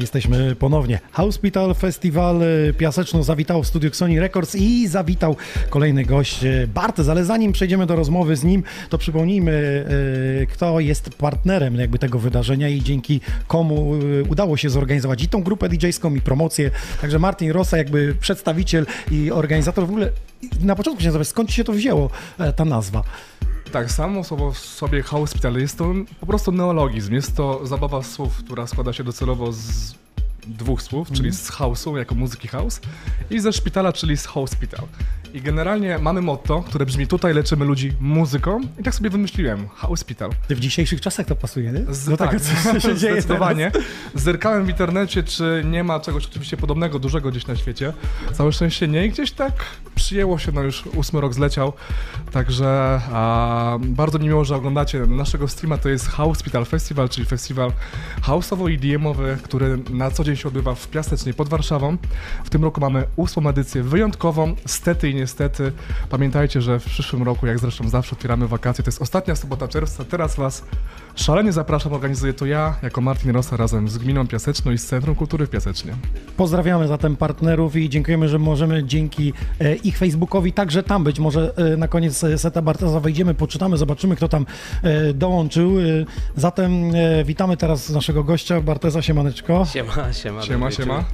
Jesteśmy ponownie. Hospital Festival y, Piaseczno zawitał w studiu Sony Records i zawitał kolejny gość y, Bartes, ale zanim przejdziemy do rozmowy z nim, to przypomnijmy, y, kto jest partnerem jakby tego wydarzenia i dzięki komu udało się zorganizować i tą grupę DJ-ską i promocję. Także Martin Rosa, jakby przedstawiciel i organizator w ogóle na początku się zapytać, skąd się to wzięło, e, ta nazwa? Tak, samo słowo w sobie hospital jest to po prostu neologizm. Jest to zabawa słów, która składa się docelowo z dwóch słów, czyli Mhm. z house'u jako muzyki house i ze szpitala, czyli z hospital. I generalnie mamy motto, które brzmi tutaj leczymy ludzi muzyką i tak sobie wymyśliłem, hospital. Ty w dzisiejszych czasach to pasuje, nie? Z, Do tak, tego, co się dzieje zdecydowanie. Zerkałem w internecie, czy nie ma czegoś oczywiście podobnego, dużego gdzieś na świecie. Całe szczęście nie i gdzieś tak przyjęło się, no już ósmy rok zleciał, także a, bardzo mi miło, że oglądacie naszego streama, to jest Hospital Festival, czyli festiwal houseowo-EDM-owy, który na co dzień się odbywa w Piasecznie pod Warszawą. W tym roku mamy ósmą edycję wyjątkową, stety i niestety. Pamiętajcie, że w przyszłym roku, jak zresztą zawsze otwieramy wakacje, to jest ostatnia sobota czerwca, teraz Was szalenie zapraszam, organizuję to ja, jako Martin Rosa, razem z Gminą Piaseczną i z Centrum Kultury w Piasecznie. Pozdrawiamy zatem partnerów i dziękujemy, że możemy dzięki e, ich Facebookowi także tam być. Może e, na koniec e, seta Bartosa wejdziemy, poczytamy, zobaczymy, kto tam dołączył. Zatem witamy teraz naszego gościa, Barteza Siemaneczko. Siema, siema. Siema, siema.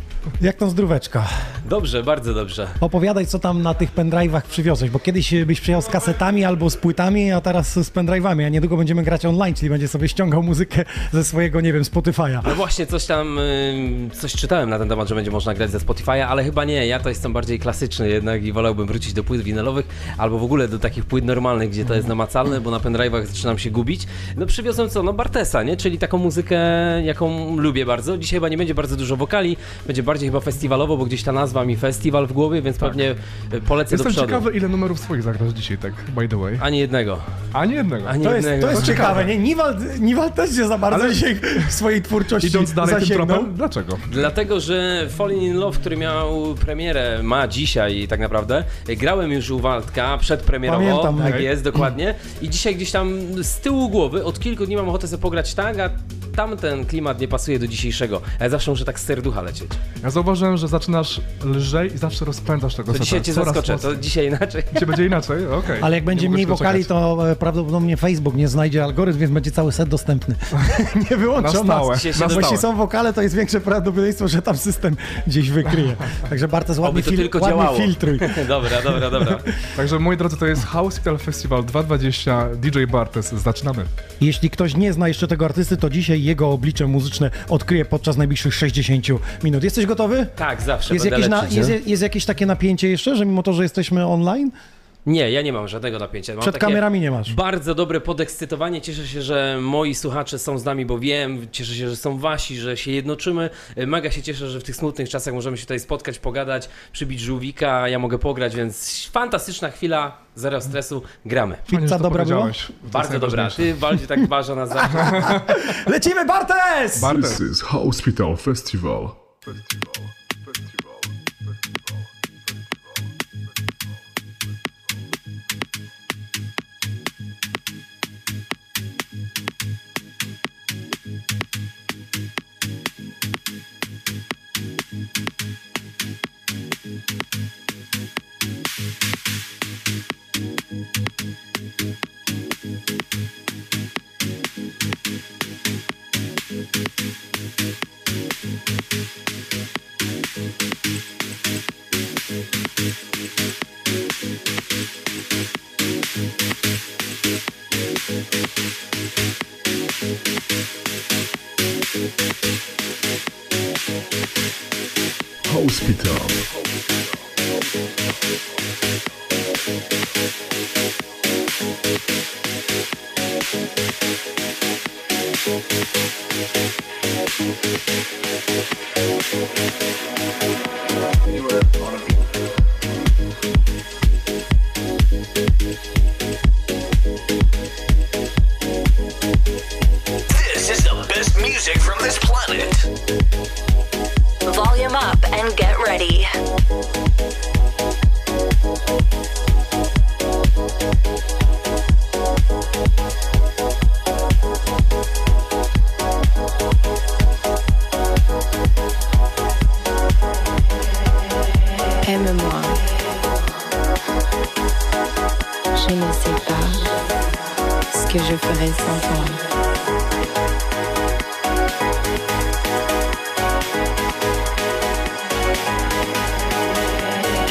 Jak tam zdróweczka? Dobrze, bardzo dobrze. Opowiadaj, co tam na tych pendrive'ach przywiozłeś, bo kiedyś byś przyjechał z kasetami albo z płytami, a teraz z pendrive'ami, a niedługo będziemy grać online, czyli będzie sobie ściągał muzykę ze swojego, nie wiem, Spotify'a. No właśnie, coś tam, ym, coś czytałem na ten temat, że będzie można grać ze Spotify'a, ale chyba nie. Ja to jestem bardziej klasyczny jednak i wolałbym wrócić do płyt winylowych albo w ogóle do takich płyt normalnych, gdzie to jest namacalne, bo na pendrive'ach zaczynam się gubić. No przywiozłem co? No Bartesa, nie? Czyli taką muzykę, jaką lubię bardzo. Dzisiaj chyba nie będzie bardzo dużo wokali, będzie bardziej chyba festiwalowo, bo gdzieś ta nazwa mi festiwal w głowie, więc pewnie y, polecę Jestem do przodu. ciekawy, ile numerów swoich zagrasz dzisiaj, tak, by the way. Ani jednego. Ani jednego. Ani To jest, jednego. to jest To ciekawe, ciekawe. nie? Niwald, Niwald też nie za bardzo Ale- się w swojej twórczości Idąc dalej tym zasięgnął. tropem, dlaczego? Dlatego, że Falling in Love, który miał premierę, ma dzisiaj tak naprawdę. Grałem już u Waldka przedpremierowo, Pamiętam. tak Okej. jest, dokładnie. I dzisiaj gdzieś tam z tyłu głowy, od kilku dni mam ochotę sobie pograć tak, a tamten klimat nie pasuje do dzisiejszego. Ja zawsze muszę tak z serducha lecieć. Ja zauważyłem, że zaczynasz lżej i zawsze rozpędzasz tego To dzisiaj cię zaskoczę, mocniej. to dzisiaj inaczej. Dzisiaj będzie inaczej? Okej. Ale jak będzie mniej się wokali, to e, prawdopodobnie Facebook nie znajdzie algorytm, więc będzie cały set dostępny. nie wyłączą Na stałe, nas. Jeśli są wokale, to jest większe prawdopodobieństwo, że tam system gdzieś wykryje. Także Bartes ładnie, fil- tylko ładnie działało. filtruj. dobra, dobra, dobra. Także moi drodzy, to jest Hospital Festival 220 DJ Bartes. Zaczynamy. Jeśli ktoś nie zna jeszcze tego artysty, to dzisiaj jego oblicze muzyczne odkryje podczas najbliższych 60 minut. Jesteś gotowy? Tak, zawsze Jest jakieś, na, jest, jest jakieś takie napięcie jeszcze, że mimo to, że jesteśmy online, Nie, ja nie mam żadnego napięcia. Mam przed kamerami nie masz. Bardzo dobre podekscytowanie. Cieszę się, że moi słuchacze są z nami, bo wiem. Cieszę się, że są wasi, że się jednoczymy. Mega się cieszę, że w tych smutnych czasach możemy się tutaj spotkać, pogadać, przybić żółwika. Ja mogę pograć, więc fantastyczna chwila, zero stresu. Gramy. Pizza dobra była? Bardzo dobra. Ty bardziej tak o nas zawsze. Lecimy, Bartes! Bartes. This is Hospital Festival. Hospital. Aime-moi. Je ne sais pas ce que je ferais sans toi.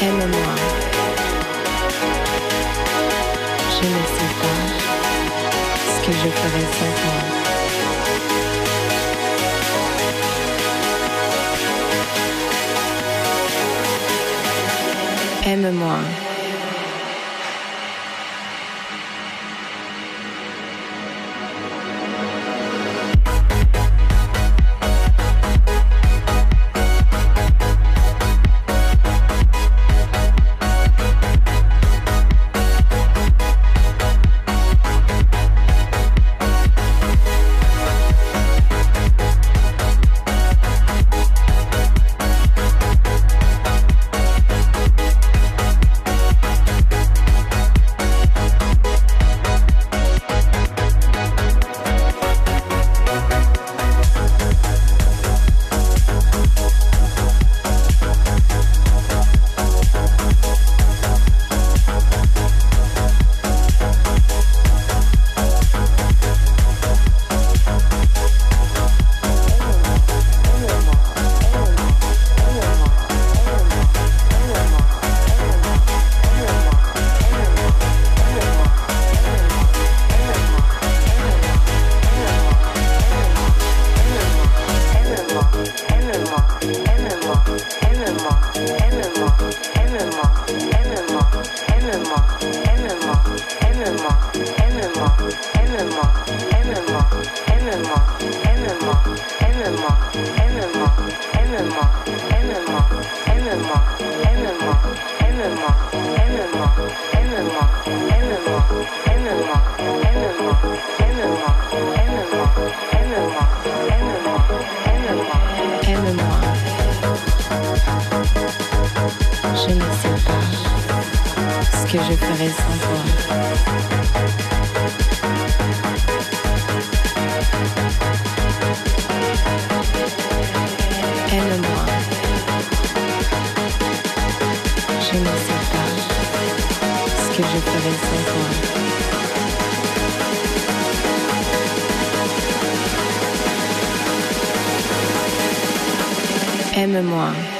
Aime-moi. Je ne sais pas ce que je ferais sans toi. Aime-moi. Aime-moi.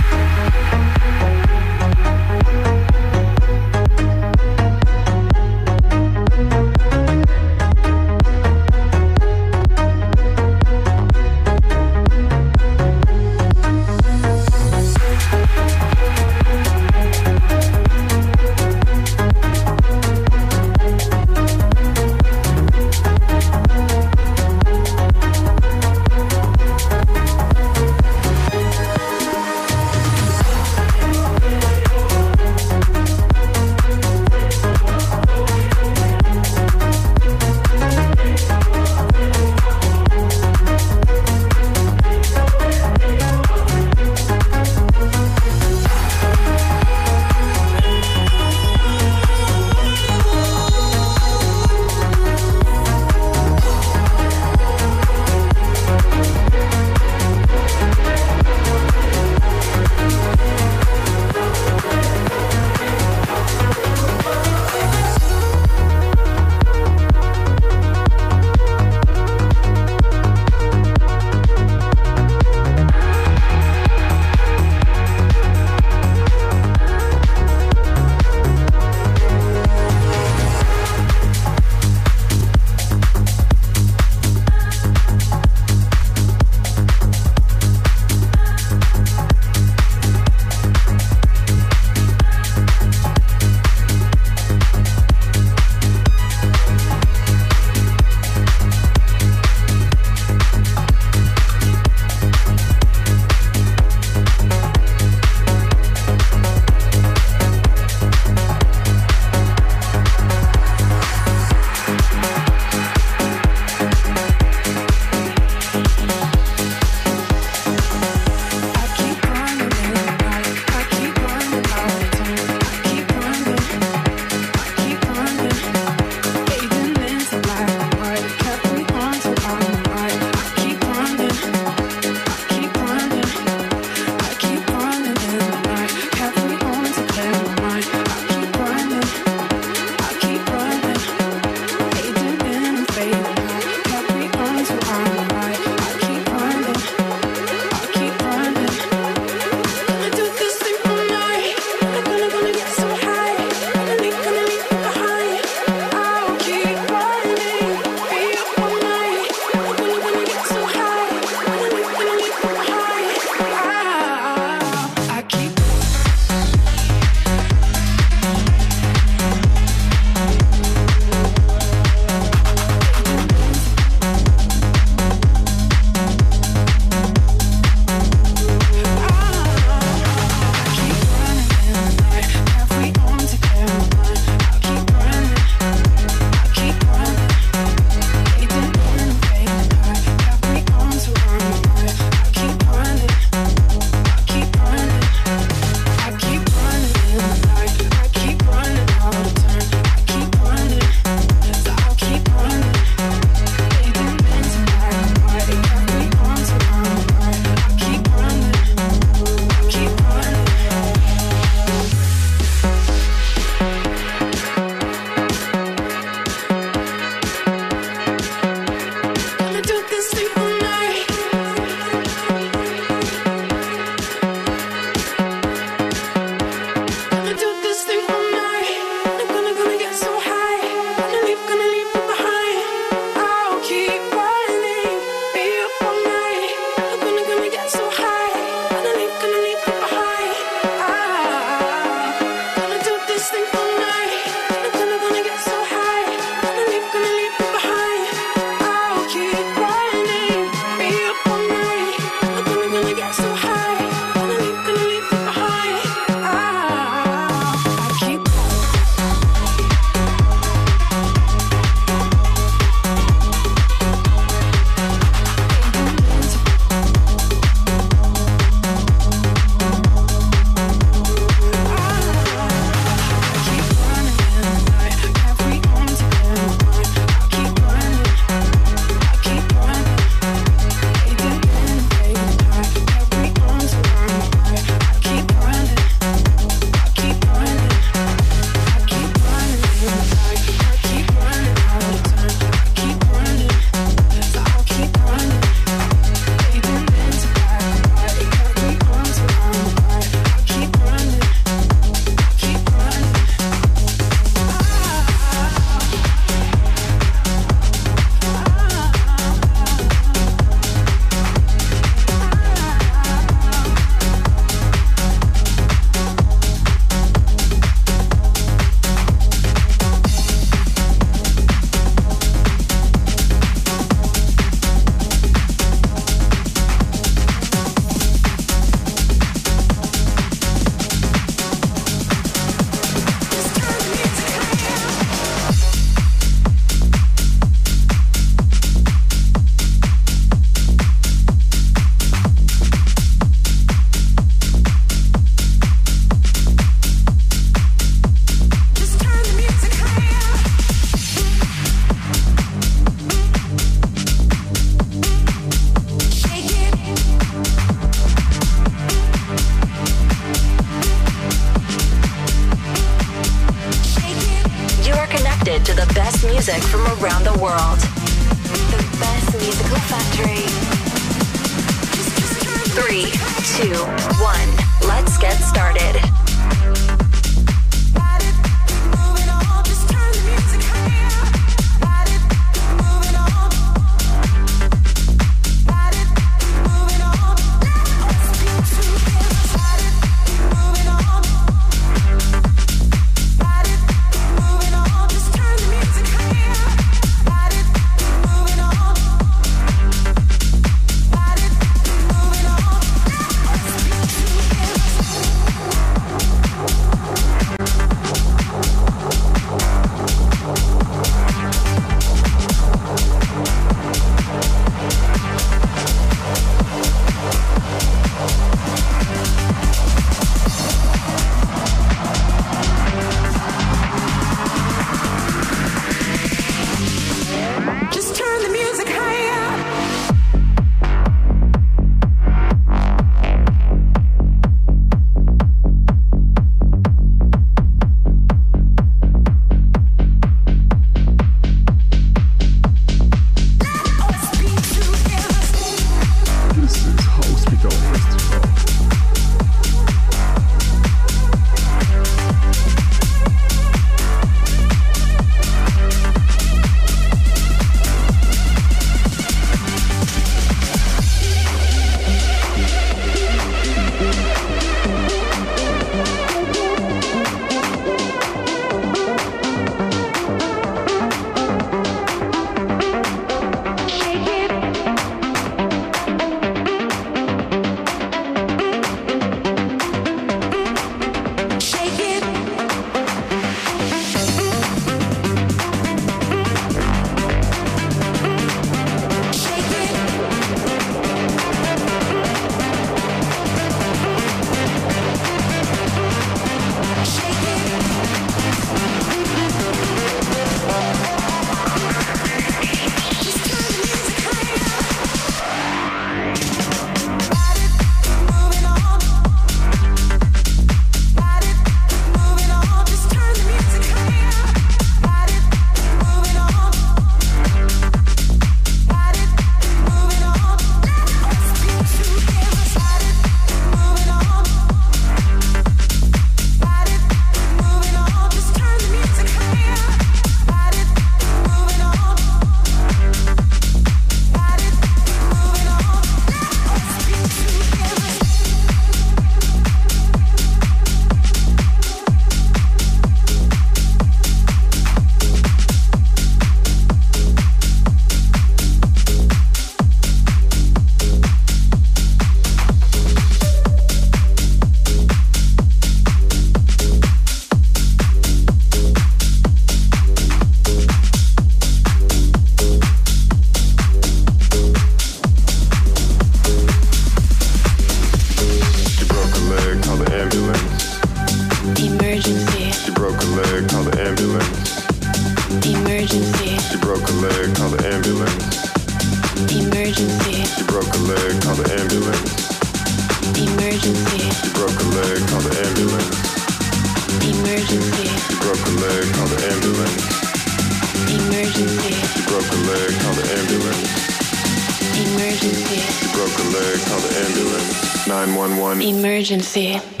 see.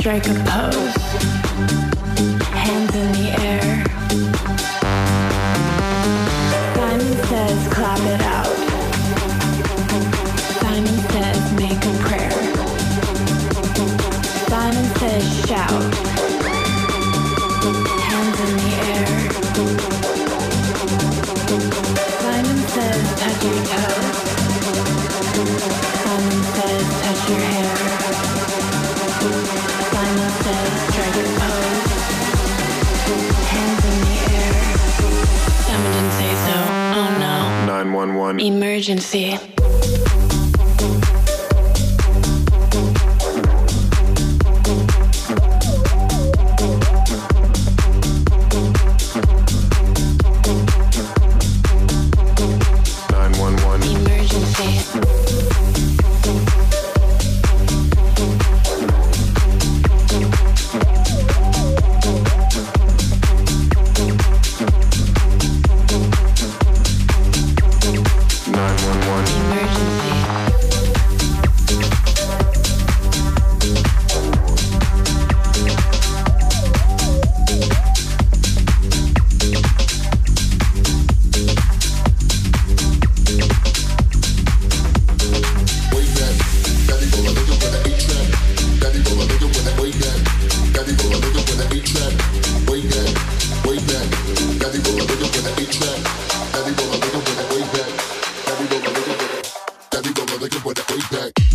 Strike a pose. Emergency. Way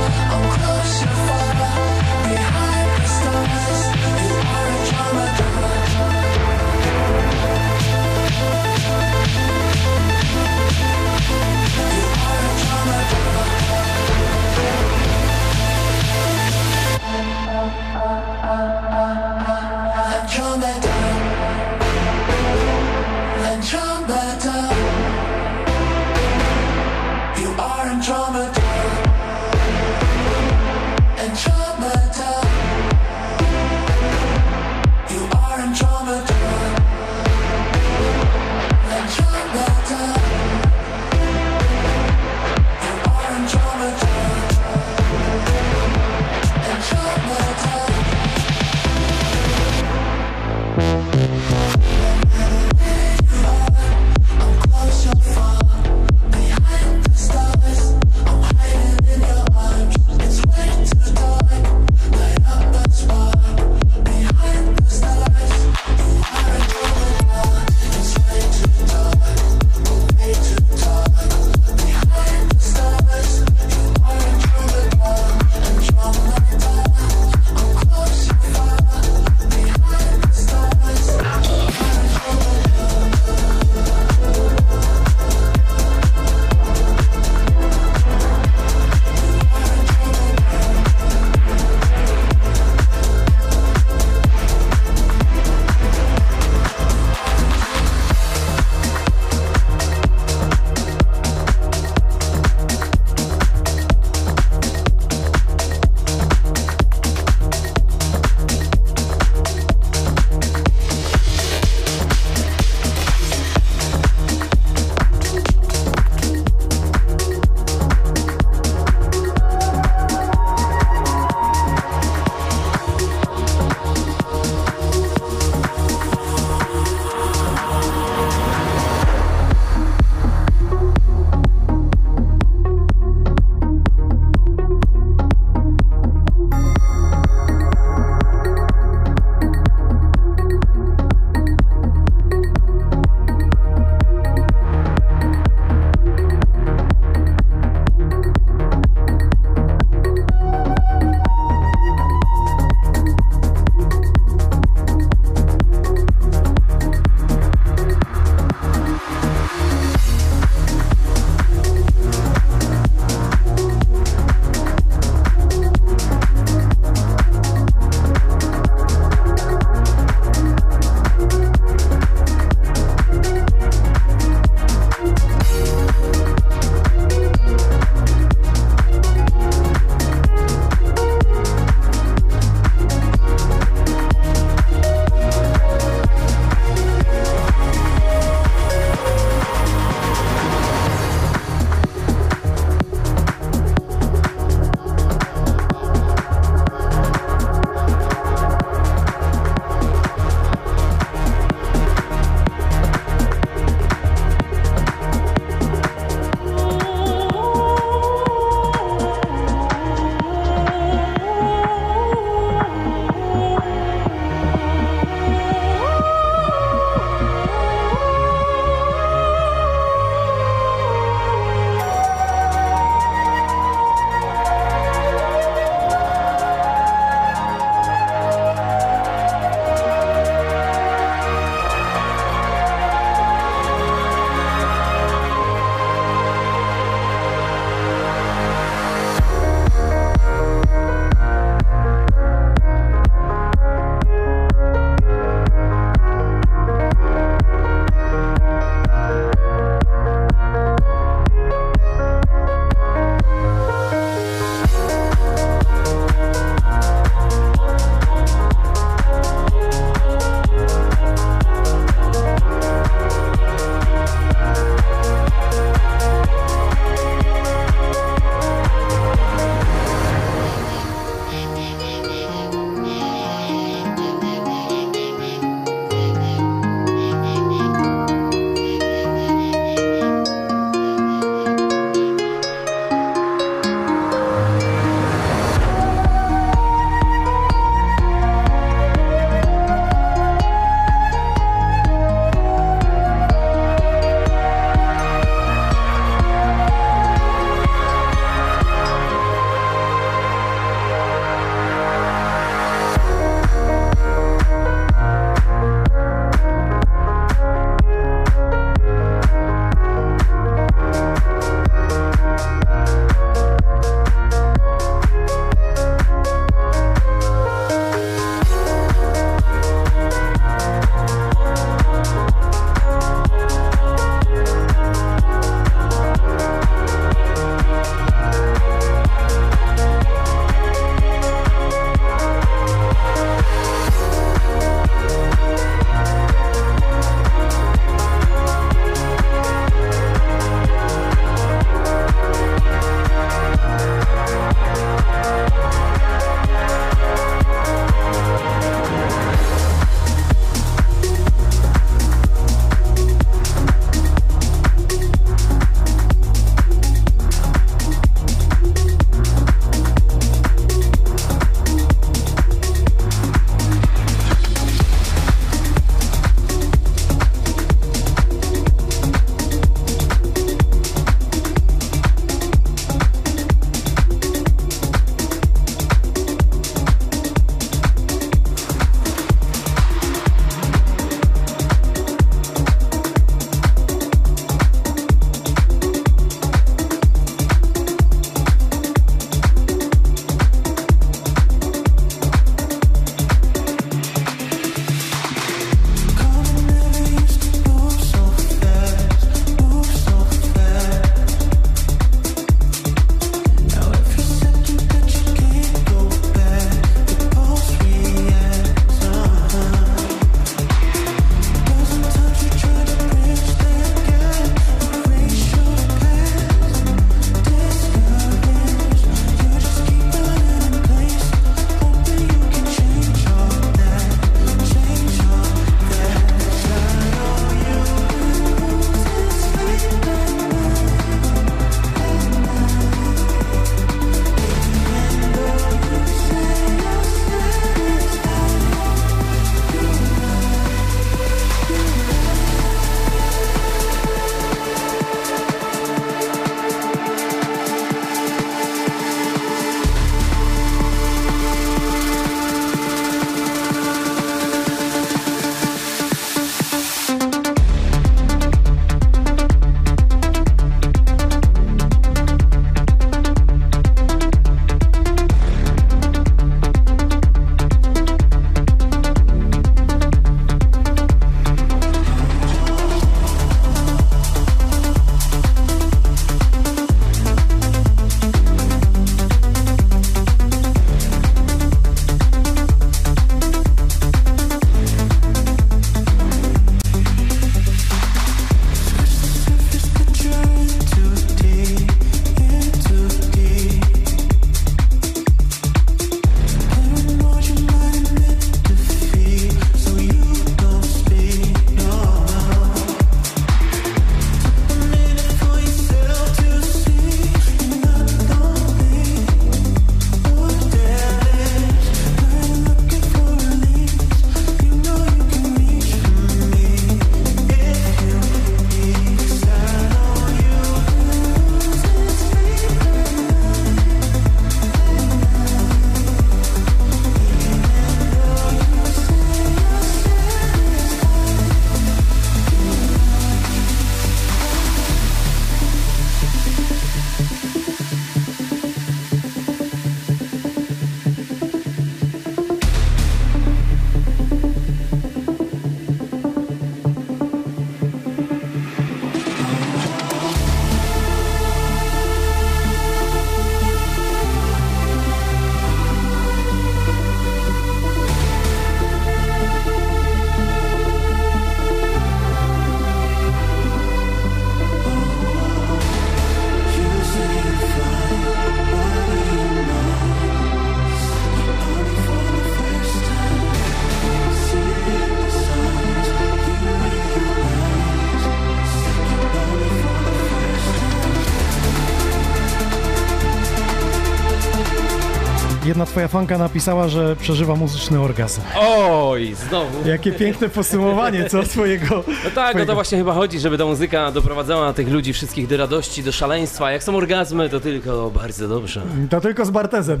twoja fanka napisała, że przeżywa muzyczny orgazm. Oj, znowu. Jakie piękne podsumowanie, co twojego... No tak, no twojego- to właśnie chyba chodzi, żeby ta muzyka doprowadzała tych ludzi wszystkich do radości, do szaleństwa. Jak są orgazmy, to tylko bardzo dobrze. To tylko z Bartezem.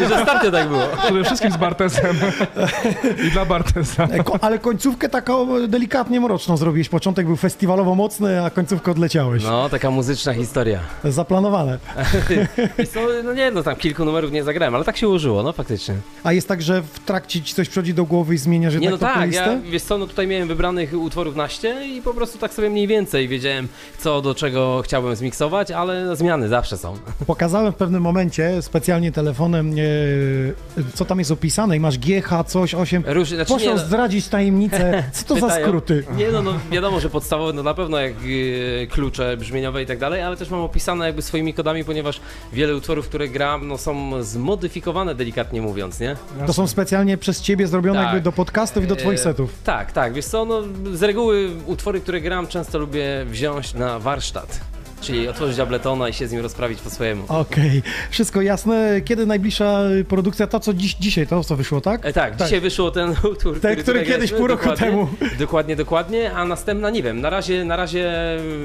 Już ostatnio tak było. Przede wszystkim z Bartesem i dla Bartesa. E, Ale końcówkę taką delikatnie mroczną zrobiłeś. Początek był festiwalowo mocny, a końcówkę odleciałeś. No, taka muzyczna historia. Zaplanowane. No nie, no tam kilku numerów nie zagrałem, ale tak się ułożyło, no faktycznie. A jest tak, że w trakcie ci coś przychodzi do głowy i zmieniasz Nie, jednak no tak, ja, wiesz co, no tutaj miałem wybranych utworów naście i po prostu tak sobie mniej więcej wiedziałem, co do czego chciałbym zmiksować, ale no, zmiany zawsze są. Pokazałem w pewnym momencie specjalnie telefonem, e, co tam jest opisane i masz GH coś 8. Róż, znaczy, Proszę nie, no, zdradzić tajemnicę. Co to za skróty? Nie no, no wiadomo, że podstawowe no na pewno jak y, klucze brzmieniowe i tak dalej, ale też mam opisane jakby swoimi kodami, ponieważ wiele utworów, które gram, no są zmodyfikowane delikatnie mówiąc, nie? To są specjalnie przez ciebie zrobione Tak. jakby do podcastów i do twoich E, setów. Tak, tak, wiesz co, no z reguły utwory, które gram często lubię wziąć na warsztat. Czyli otworzyć Abletona i się z nim rozprawić po swojemu. Okej, wszystko jasne. Kiedy najbliższa produkcja? To, co dziś, dzisiaj, to co wyszło, tak? E, tak, dzisiaj wyszło ten utwór, Ten, który tutaj kiedyś pół roku dokładnie, temu. Dokładnie, dokładnie, a następna nie wiem. Na razie, na razie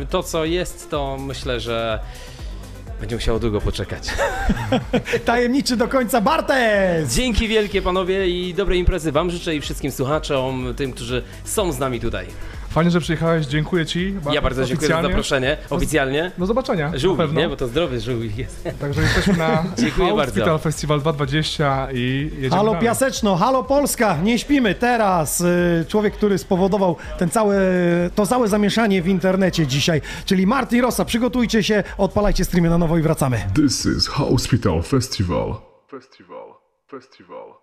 to, co jest, to myślę, że będzie musiało długo poczekać. Tajemniczy do końca Bartes! Dzięki wielkie panowie i dobrej imprezy wam życzę i wszystkim słuchaczom, tym, którzy są z nami tutaj. Fajnie, że przyjechałeś, dziękuję ci. Ja bardzo dziękuję za oficjalnie. zaproszenie, oficjalnie. Do zobaczenia. na Żółwik, pewno. nie? Bo to zdrowy żółwik jest. Także jesteśmy na Dziękuję bardzo. Hospital Festival 220 i jedziemy Halo dalej. Piaseczno, halo Polska, nie śpimy teraz. Y, Człowiek, który spowodował ten całe, to całe zamieszanie w internecie dzisiaj, czyli Martin Rossa. Przygotujcie się, odpalajcie streamy na nowo i wracamy. This is Hospital. Festival. Festival. Festival.